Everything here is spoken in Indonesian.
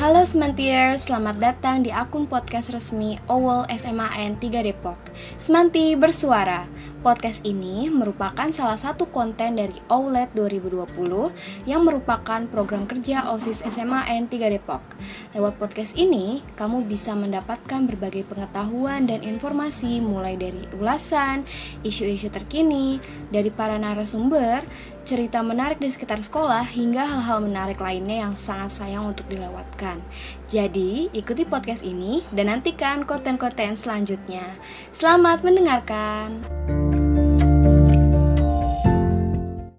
Halo Semantier, selamat datang di akun podcast resmi OWL SMAN 3 Depok. Semanti bersuara. Podcast ini merupakan salah satu konten dari OWLET 2020 yang merupakan program kerja OSIS SMAN 3 Depok. Lewat podcast ini, kamu bisa mendapatkan berbagai pengetahuan dan informasi mulai dari ulasan, isu-isu terkini, dari para narasumber, cerita menarik di sekitar sekolah, hingga hal-hal menarik lainnya yang sangat sayang untuk dilewatkan. Jadi, ikuti podcast ini dan nantikan konten-konten selanjutnya. Selamat mendengarkan.